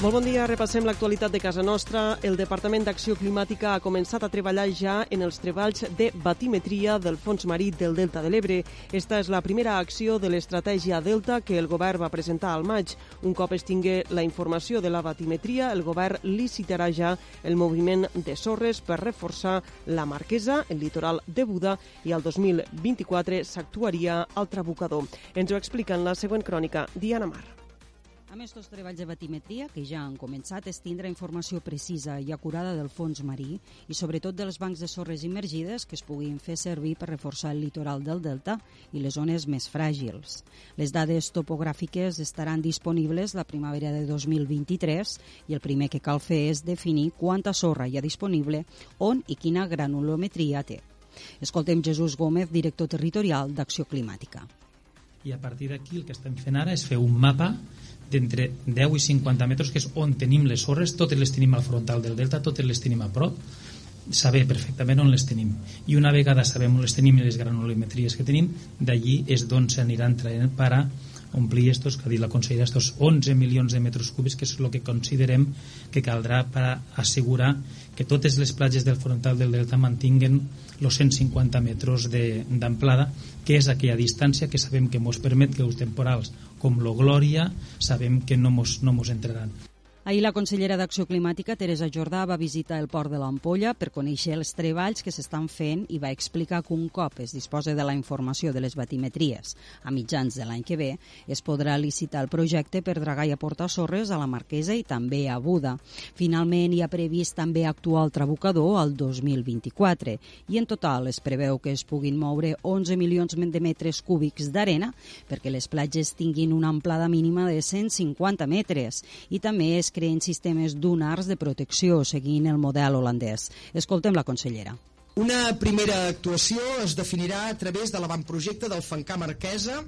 Molt bon dia, repassem l'actualitat de casa nostra. El Departament d'Acció Climàtica ha començat a treballar ja en els treballs de batimetria del fons marí del Delta de l'Ebre. Esta és la primera acció de l'estratègia Delta que el govern va presentar al maig. Un cop es tingui la informació de la batimetria, el govern licitarà ja el moviment de sorres per reforçar la Marquesa, el litoral de Buda, i al 2024 s'actuaria al Trabucador. Ens ho explica en la següent crònica Diana Mar. A més, tots treballs de batimetria, que ja han començat, es tindrà informació precisa i acurada del fons marí i sobretot dels bancs de sorres immergides que es puguin fer servir per reforçar el litoral del delta i les zones més fràgils. Les dades topogràfiques estaran disponibles la primavera de 2023 i el primer que cal fer és definir quanta sorra hi ha disponible, on i quina granulometria té. Escoltem Jesús Gómez, director territorial d'Acció Climàtica. I a partir d'aquí el que estem fent ara és fer un mapa d'entre 10 i 50 metres, que és on tenim les sorres, totes les tenim al frontal del delta, totes les tenim a prop, saber perfectament on les tenim. I una vegada sabem on les tenim i les granulometries que tenim, d'allí és d'on s'aniran traient per a omplir estos, que ha dit la consellera, estos 11 milions de metres cúbics, que és el que considerem que caldrà per assegurar que totes les platges del frontal del delta mantinguen els 150 metres d'amplada, que és aquella distància que sabem que ens permet que els temporals com lo Glòria sabem que no mos, no entraran. Ahir la consellera d'Acció Climàtica, Teresa Jordà, va visitar el port de l'Ampolla per conèixer els treballs que s'estan fent i va explicar que un cop es disposa de la informació de les batimetries a mitjans de l'any que ve, es podrà licitar el projecte per dragar i aportar sorres a la Marquesa i també a Buda. Finalment, hi ha previst també actuar el trabucador al 2024 i en total es preveu que es puguin moure 11 milions de metres cúbics d'arena perquè les platges tinguin una amplada mínima de 150 metres i també es creen sistemes dunars de protecció seguint el model holandès. Escoltem la consellera. Una primera actuació es definirà a través de l'avantprojecte del Fancà Marquesa,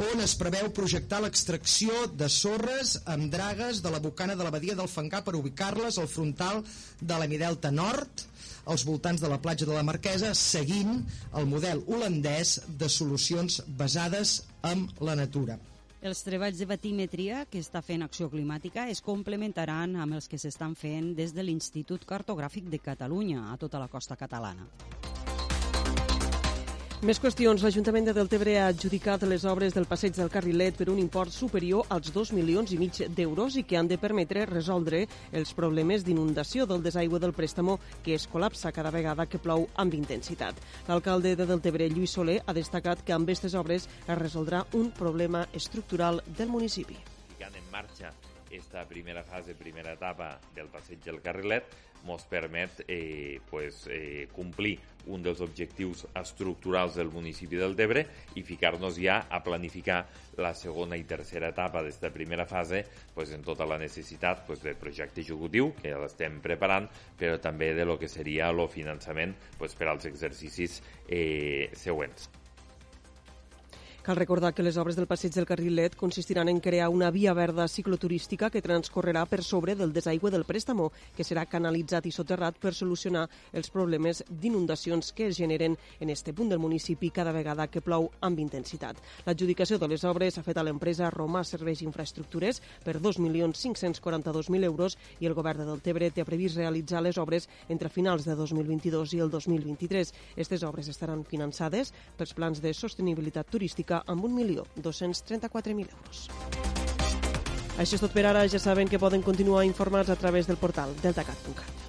on es preveu projectar l'extracció de sorres amb dragues de la bocana de la badia del Fancà per ubicar-les al frontal de l'Emidelta Nord, als voltants de la platja de la Marquesa, seguint el model holandès de solucions basades en la natura. Els treballs de batimetria que està fent Acció Climàtica es complementaran amb els que s'estan fent des de l'Institut Cartogràfic de Catalunya a tota la costa catalana. Més qüestions. L'Ajuntament de Deltebre ha adjudicat les obres del passeig del Carrilet per un import superior als 2 milions i mig d'euros i que han de permetre resoldre els problemes d'inundació del desaigüe del préstamo que es col·lapsa cada vegada que plou amb intensitat. L'alcalde de Deltebre, Lluís Soler, ha destacat que amb aquestes obres es resoldrà un problema estructural del municipi. Ficant en marxa esta primera fase, primera etapa del passeig del Carrilet, ens permet eh, pues, eh, complir un dels objectius estructurals del municipi del Tebre i ficar-nos ja a planificar la segona i tercera etapa d'esta primera fase pues, en tota la necessitat pues, del projecte executiu, que ja l'estem preparant, però també de lo que seria el finançament pues, per als exercicis eh, següents. Cal recordar que les obres del passeig del Carrilet consistiran en crear una via verda cicloturística que transcorrerà per sobre del desaigüe del préstamo, que serà canalitzat i soterrat per solucionar els problemes d'inundacions que es generen en este punt del municipi cada vegada que plou amb intensitat. L'adjudicació de les obres s'ha fet a l'empresa Romà Serveis Infraestructures per 2.542.000 euros i el govern de Deltebre té previst realitzar les obres entre finals de 2022 i el 2023. Aquestes obres estaran finançades pels plans de sostenibilitat turística pública amb 1.234.000 euros. Això és tot per ara. Ja saben que poden continuar informats a través del portal deltacat.cat.